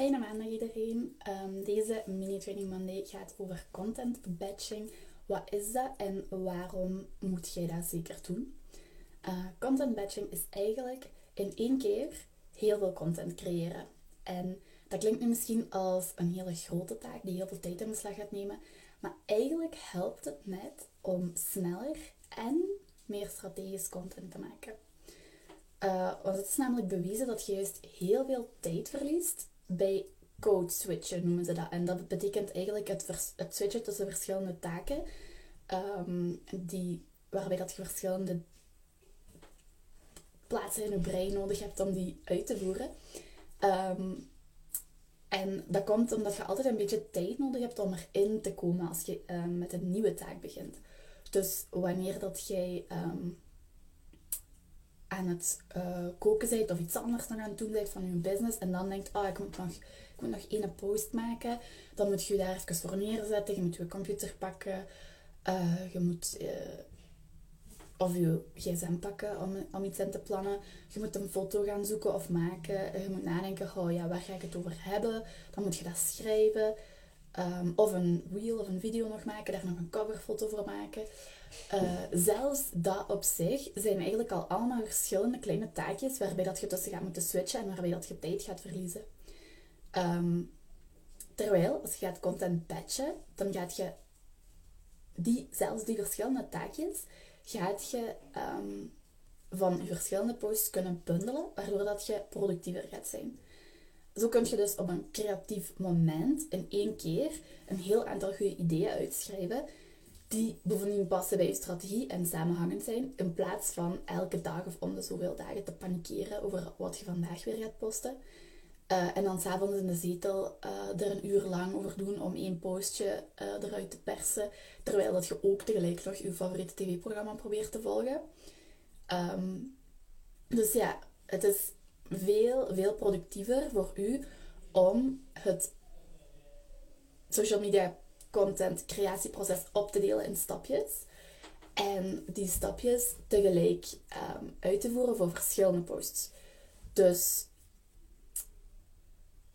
Fijne maandag iedereen. Ehm, deze mini training Monday gaat over content batching. Wat is dat en waarom moet jij dat zeker doen? Uh, content batching is eigenlijk in één keer heel veel content creëren. En dat klinkt nu misschien als een hele grote taak die heel veel tijd in beslag gaat nemen. Maar eigenlijk helpt het net om sneller en meer strategisch content te maken. Uh, want het is namelijk bewezen dat je juist heel veel tijd verliest bij code switchen, noemen ze dat. En dat betekent eigenlijk het, switchen tussen verschillende taken, um, die, waarbij dat je verschillende plaatsen in je brein nodig hebt om die uit te voeren. Um, en dat komt omdat je altijd een beetje tijd nodig hebt om erin te komen als je um, met een nieuwe taak begint. Dus wanneer dat jij um, aan het uh, koken bent of iets anders nog aan het doen bent van je business en dan denkt, ah, ik moet nog, ik moet nog één post maken, dan moet je je daar even voor neerzetten, je moet je computer pakken, uh, je moet uh, of je gsm pakken om, om iets in te plannen. Je moet een foto gaan zoeken of maken. Je moet nadenken, oh ja, waar ga ik het over hebben? Dan moet je dat schrijven. Um, of een reel of een video nog maken, daar nog een coverfoto voor maken. Uh, zelfs dat op zich zijn eigenlijk al allemaal verschillende kleine taakjes waarbij dat je tussen gaat moeten switchen en waarbij dat je tijd gaat verliezen. Um, terwijl, als je gaat content batchen, dan gaat je die, zelfs die verschillende taakjes, gaat je um, van verschillende posts kunnen bundelen, waardoor dat je productiever gaat zijn. Zo kun je dus op een creatief moment in één keer een heel aantal goede ideeën uitschrijven die bovendien passen bij je strategie en samenhangend zijn, in plaats van elke dag of om de zoveel dagen te panikeren over wat je vandaag weer gaat posten. Uh, en dan s'avonds in de zetel uh, er een uur lang over doen om één postje uh, eruit te persen, terwijl dat je ook tegelijk nog je favoriete tv-programma probeert te volgen. Um, dus ja, het is veel, veel productiever voor u om het social media content creatieproces op te delen in stapjes. En die stapjes tegelijk um, uit te voeren voor verschillende posts. Dus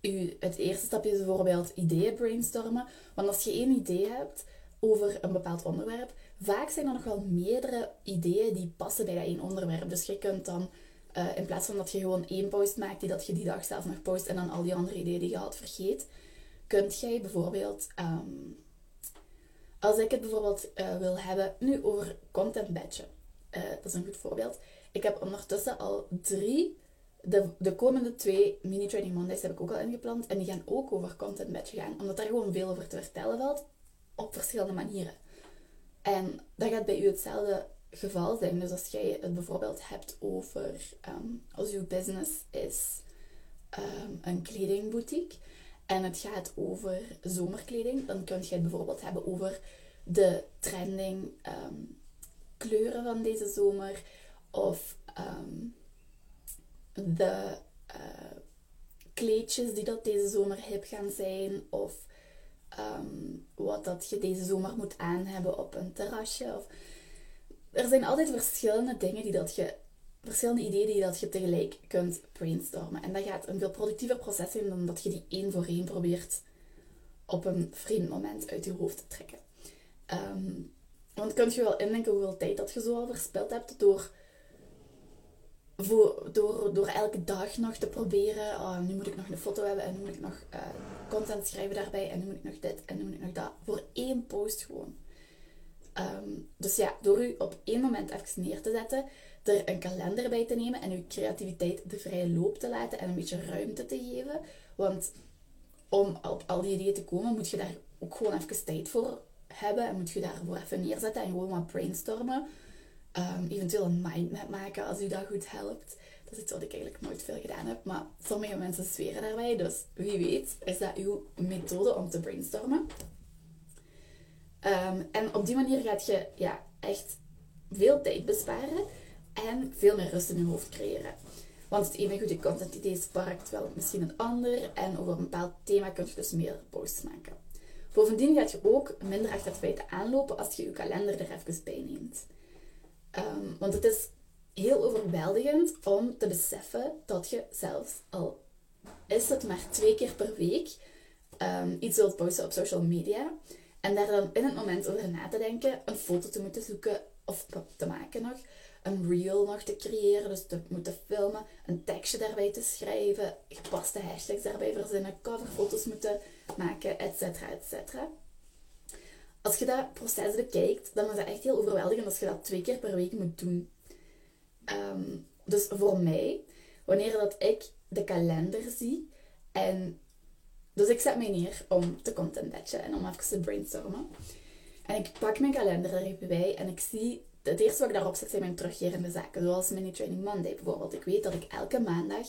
u, het eerste stapje is bijvoorbeeld ideeën brainstormen. Want als je één idee hebt over een bepaald onderwerp, vaak zijn er nog wel meerdere ideeën die passen bij dat één onderwerp. Dus je kunt dan, uh, in plaats van dat je gewoon één post maakt die dat je die dag zelf nog post en dan al die andere ideeën die je had vergeet, kunt jij bijvoorbeeld, um, als ik het bijvoorbeeld uh, wil hebben nu over content batchen, uh, dat is een goed voorbeeld. Ik heb ondertussen al drie de, de komende twee mini-training Mondays heb ik ook al ingepland. En die gaan ook over content batch gaan. Omdat daar gewoon veel over te vertellen valt. Op verschillende manieren. En dat gaat bij u hetzelfde geval zijn. Dus als jij het bijvoorbeeld hebt over... Um, als uw business is um, een kledingboutique. En het gaat over zomerkleding. Dan kun je het bijvoorbeeld hebben over de trending um, kleuren van deze zomer. Of de uh, kleedjes die dat deze zomer hip gaan zijn. Of um, wat dat je deze zomer moet aan hebben op een terrasje. Of... Er zijn altijd verschillende dingen die dat je verschillende ideeën die dat je tegelijk kunt brainstormen. En dat gaat een veel productiever proces zijn dan dat je die één voor één probeert op een vreemd moment uit je hoofd te trekken. Um, want kun je wel indenken hoeveel tijd dat je zo al verspild hebt door voor, door, door elke dag nog te proberen, oh, nu moet ik nog een foto hebben en nu moet ik nog uh, content schrijven daarbij en nu moet ik nog dit en nu moet ik nog dat. Voor één post gewoon. Um, dus ja, door u op één moment even neer te zetten, er een kalender bij te nemen en uw creativiteit de vrije loop te laten en een beetje ruimte te geven. Want om op al die ideeën te komen, moet je daar ook gewoon even tijd voor hebben en moet je daarvoor even neerzetten en gewoon wat brainstormen. Um, eventueel een mindmap maken als u dat goed helpt. Dat is iets wat ik eigenlijk nooit veel gedaan heb, maar sommige mensen zweren daarbij. Dus wie weet is dat uw methode om te brainstormen. Um, en op die manier gaat je ja, echt veel tijd besparen en veel meer rust in je hoofd creëren. Want het ene goede content idee sparkt wel misschien een ander en over een bepaald thema kun je dus meer posts maken. Bovendien gaat je ook minder achter feiten aanlopen als je je kalender er even bij neemt. Um, want het is heel overweldigend om te beseffen dat je zelfs al is het maar twee keer per week um, iets wilt posten op social media. En daar dan in het moment over na te denken, een foto te moeten zoeken of te maken nog, een reel nog te creëren, dus te moeten filmen, een tekstje daarbij te schrijven, gepaste hashtags daarbij verzinnen, coverfoto's moeten maken, etc. etc. Als je dat proces bekijkt, dan is dat echt heel overweldigend als je dat twee keer per week moet doen. Ehm, dus voor mij, wanneer dat ik de kalender zie en dus ik zet mij neer om te contentbatchen en om even te brainstormen. En ik pak mijn kalender er even bij en ik zie... Het eerste wat ik daarop zet zijn mijn terugkerende zaken. Zoals Mini Training Monday bijvoorbeeld. Ik weet dat ik elke maandag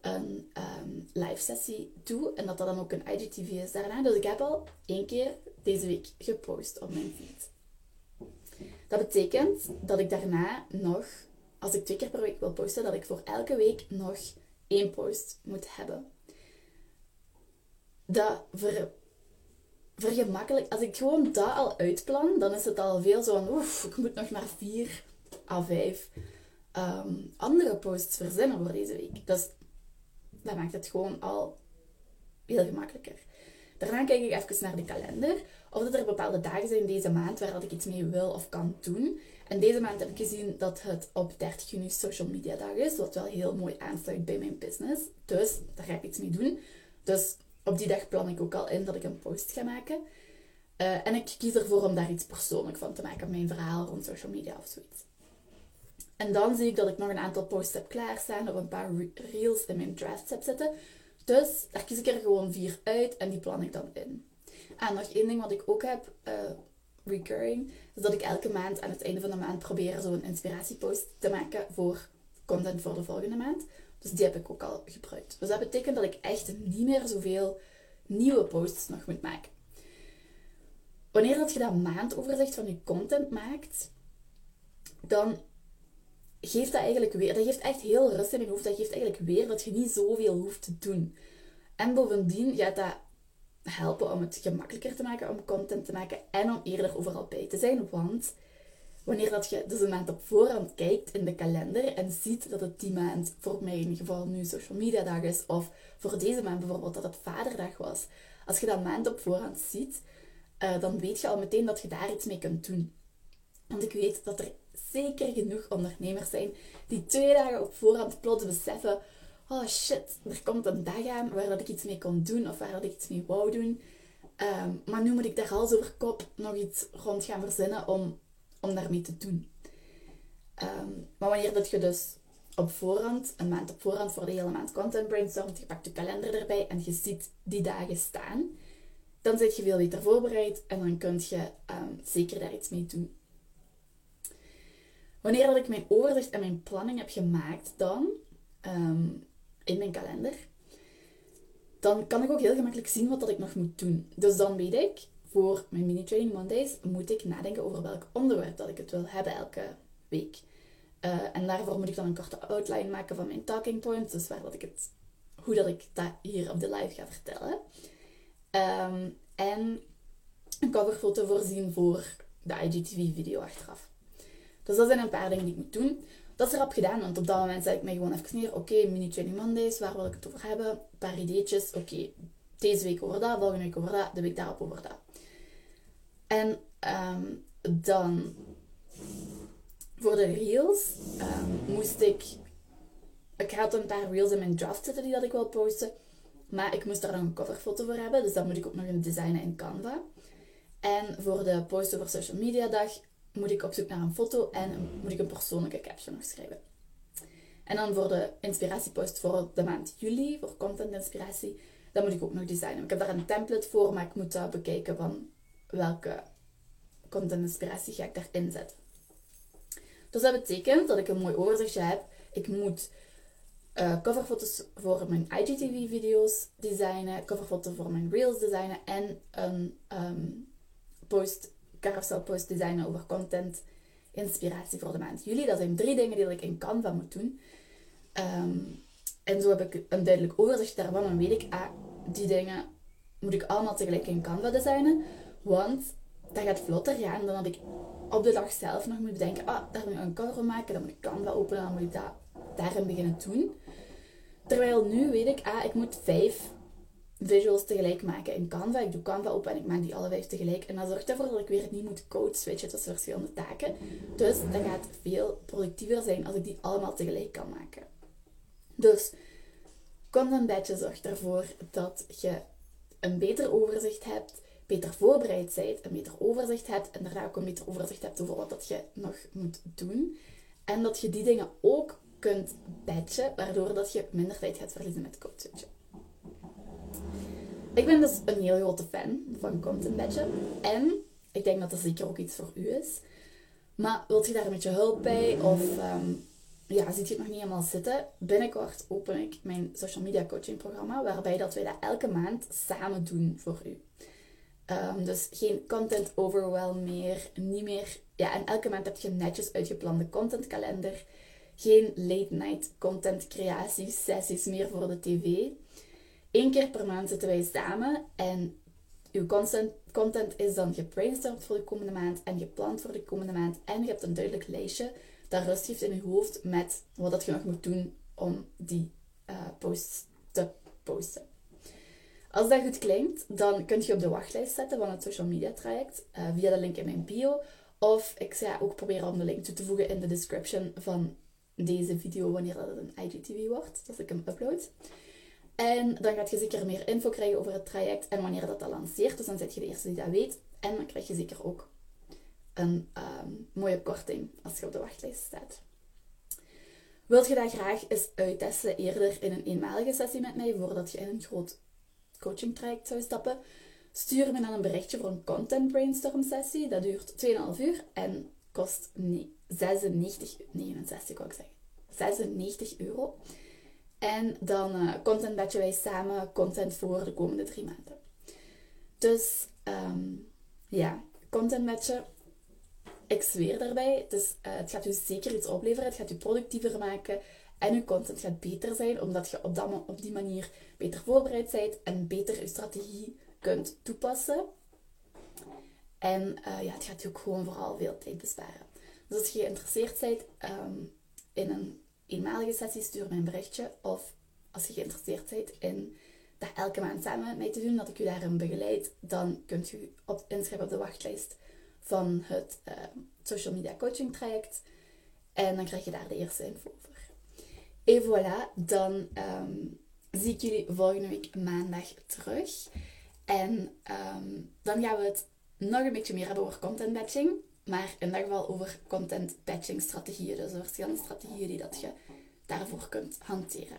een um, live sessie doe. En dat dat dan ook een IGTV is daarna. Dus ik heb al één keer deze week gepost op mijn feed. Dat betekent dat ik daarna nog, als ik twee keer per week wil posten, dat ik voor elke week nog één post moet hebben dat ver, vergemakkelijk. Als ik gewoon dat al uitplan, dan is het al veel zo oef, ik moet nog maar vier à vijf ehm, andere posts verzinnen voor deze week. Dus dat maakt het gewoon al heel gemakkelijker. Daarna kijk ik even naar de kalender. Of dat er bepaalde dagen zijn deze maand waar dat ik iets mee wil of kan doen. En deze maand heb ik gezien dat het op 30 juni social media dag is. Wat wel heel mooi aansluit bij mijn business. Dus daar ga ik iets mee doen. Dus op die dag plan ik ook al in dat ik een post ga maken. Uh, en ik kies ervoor om daar iets persoonlijk van te maken, mijn verhaal rond social media of zoiets. En dan zie ik dat ik nog een aantal posts heb klaarstaan of een paar reels in mijn drafts heb zitten. Dus daar kies ik er gewoon vier uit en die plan ik dan in. En nog één ding wat ik ook heb, uh, recurring, is dat ik elke maand aan het einde van de maand probeer zo'n inspiratiepost te maken voor content voor de volgende maand. Dus die heb ik ook al gebruikt. Dus dat betekent dat ik echt niet meer zoveel nieuwe posts nog moet maken. Wanneer dat je dat maandoverzicht van je content maakt, dan geeft dat eigenlijk weer, dat geeft echt heel rust in je hoofd. Dat geeft eigenlijk weer dat je niet zoveel hoeft te doen. En bovendien gaat dat helpen om het gemakkelijker te maken om content te maken en om eerder overal bij te zijn. Want wanneer dat je dus een maand op voorhand kijkt in de kalender en ziet dat het die maand, voor mij in ieder geval nu social media dag is, of voor deze maand bijvoorbeeld dat het vaderdag was. Als je dat maand op voorhand ziet, uh, dan weet je al meteen dat je daar iets mee kunt doen. Want ik weet dat er zeker genoeg ondernemers zijn die twee dagen op voorhand plots beseffen: oh shit, er komt een dag aan waar dat ik iets mee kon doen of waar dat ik iets mee wou doen. Ehm, maar nu moet ik daar hals over kop nog iets rond gaan verzinnen om om daarmee te doen. Ehm, maar wanneer dat je dus op voorhand, een maand op voorhand voor de hele maand content brainstormt, je pakt je kalender erbij en je ziet die dagen staan, dan zit je veel beter voorbereid en dan kun je ehm, zeker daar iets mee doen. Wanneer dat ik mijn overzicht en mijn planning heb gemaakt, dan ehm, in mijn kalender, dan kan ik ook heel gemakkelijk zien wat dat ik nog moet doen. Dus dan weet ik, voor mijn mini training Mondays moet ik nadenken over welk onderwerp dat ik het wil hebben elke week. Uh, en daarvoor moet ik dan een korte outline maken van mijn talking points, dus waar dat ik het, hoe dat ik dat hier op de live ga vertellen. Um, en een coverfoto voorzien voor de IGTV-video achteraf. Dus dat zijn een paar dingen die ik moet doen. Dat is erop gedaan, want op dat moment zet ik mij gewoon even neer. Oké, mini training Mondays, waar wil ik het over hebben? Een paar ideetjes. Oké, deze week over dat, volgende week over dat, de week daarop over dat. En ehm, dan voor de reels um, moest ik. Ik had een paar reels in mijn draft zitten die dat ik wil posten. Maar ik moest daar dan een coverfoto voor hebben. Dus dan moet ik ook nog een designen in Canva. En voor de post over social media dag moet ik op zoek naar een foto en moet ik een persoonlijke caption nog schrijven. En dan voor de inspiratiepost voor de maand juli, voor content inspiratie, dan moet ik ook nog designen. Ik heb daar een template voor, maar ik moet dat bekijken van welke content inspiratie ga ik daarin zetten. Dus dat betekent dat ik een mooi overzichtje heb. Ik moet uh, coverfoto's voor mijn IGTV-video's designen, coverfoto's voor mijn reels designen en een um, post, carousel post designen over content inspiratie voor de maand juli. Dat zijn drie dingen die ik in Canva moet doen. Ehm, en zo heb ik een duidelijk overzicht daarvan en weet ik, ah, die dingen moet ik allemaal tegelijk in Canva designen. Want dat gaat vlotter gaan dan dat ik op de dag zelf nog moet bedenken, ah, daar moet ik een cover maken, dan moet ik Canva openen, dan moet ik dat daarin beginnen doen. Terwijl nu weet ik, ah, ik moet vijf visuals tegelijk maken in Canva. Ik doe Canva open en ik maak die alle vijf tegelijk. En dat zorgt ervoor dat ik weer niet moet code switchen tussen verschillende taken. Dus dat gaat veel productiever zijn als ik die allemaal tegelijk kan maken. Dus Content Badge zorgt ervoor dat je een beter overzicht hebt, beter voorbereid bent, een beter overzicht hebt en daarna ook een beter overzicht hebt over wat dat je nog moet doen. En dat je die dingen ook kunt badgen, waardoor dat je minder tijd gaat verliezen met code switchen. Ik ben dus een heel grote fan van content badgen. En ik denk dat dat zeker ook iets voor u is. Maar wilt je daar een beetje hulp bij? Of um, ja, ziet je het nog niet helemaal zitten? Binnenkort open ik mijn social media coaching programma. Waarbij dat wij dat elke maand samen doen voor u. Um, dus geen content overwhelm meer. Niet meer... Ja, en elke maand heb je netjes uitgeplande contentkalender. Geen late night content creatie sessies meer voor de tv. Eén keer per maand zitten wij samen en uw content, content is dan gebrainstormd voor de komende maand en gepland voor de komende maand. En je hebt een duidelijk lijstje dat rust geeft in je hoofd met wat dat je nog moet doen om die uh, posts te posten. Als dat goed klinkt, dan kun je op de wachtlijst zetten van het social media traject uh, via de link in mijn bio. Of ik ga ook proberen om de link toe te voegen in de description van deze video wanneer dat een IGTV wordt, als ik hem upload. En dan gaat je zeker meer info krijgen over het traject en wanneer dat al lanceert. Dus dan zit je de eerste die dat weet. En dan krijg je zeker ook een ehm, mooie korting als je op de wachtlijst staat. Wilt je dat graag eens uittesten eerder in een eenmalige sessie met mij, voordat je in een groot coaching traject zou stappen? Stuur me dan een berichtje voor een content brainstorm sessie. Dat duurt 2,5 uur en kost 96, 69 kan ik zeggen, 96 euro. En dan uh, content batchen wij samen content voor de komende drie maanden. Dus um, ja, content batchen. Ik zweer daarbij. Dus, het gaat u zeker iets opleveren. Het gaat u productiever maken. En uw content gaat beter zijn, omdat je op, dat, op die manier beter voorbereid bent en beter je strategie kunt toepassen. En uh, ja, het gaat je ook gewoon vooral veel tijd besparen. Dus als je geïnteresseerd bent um, in een eenmalige sessie, stuur mij een berichtje. Of als je geïnteresseerd bent in dat elke maand samen met mij te doen, dat ik u daarin begeleid, dan kunt u op, inschrijven op de wachtlijst van het uh, social media coaching traject. En dan krijg je daar de eerste info over. En voilà, dan um, zie ik jullie volgende week maandag terug. En um, dan gaan we het nog een beetje meer hebben over content batching. Maar in ieder geval over content batching strategieën. Dus verschillende strategieën die dat je daarvoor kunt hanteren.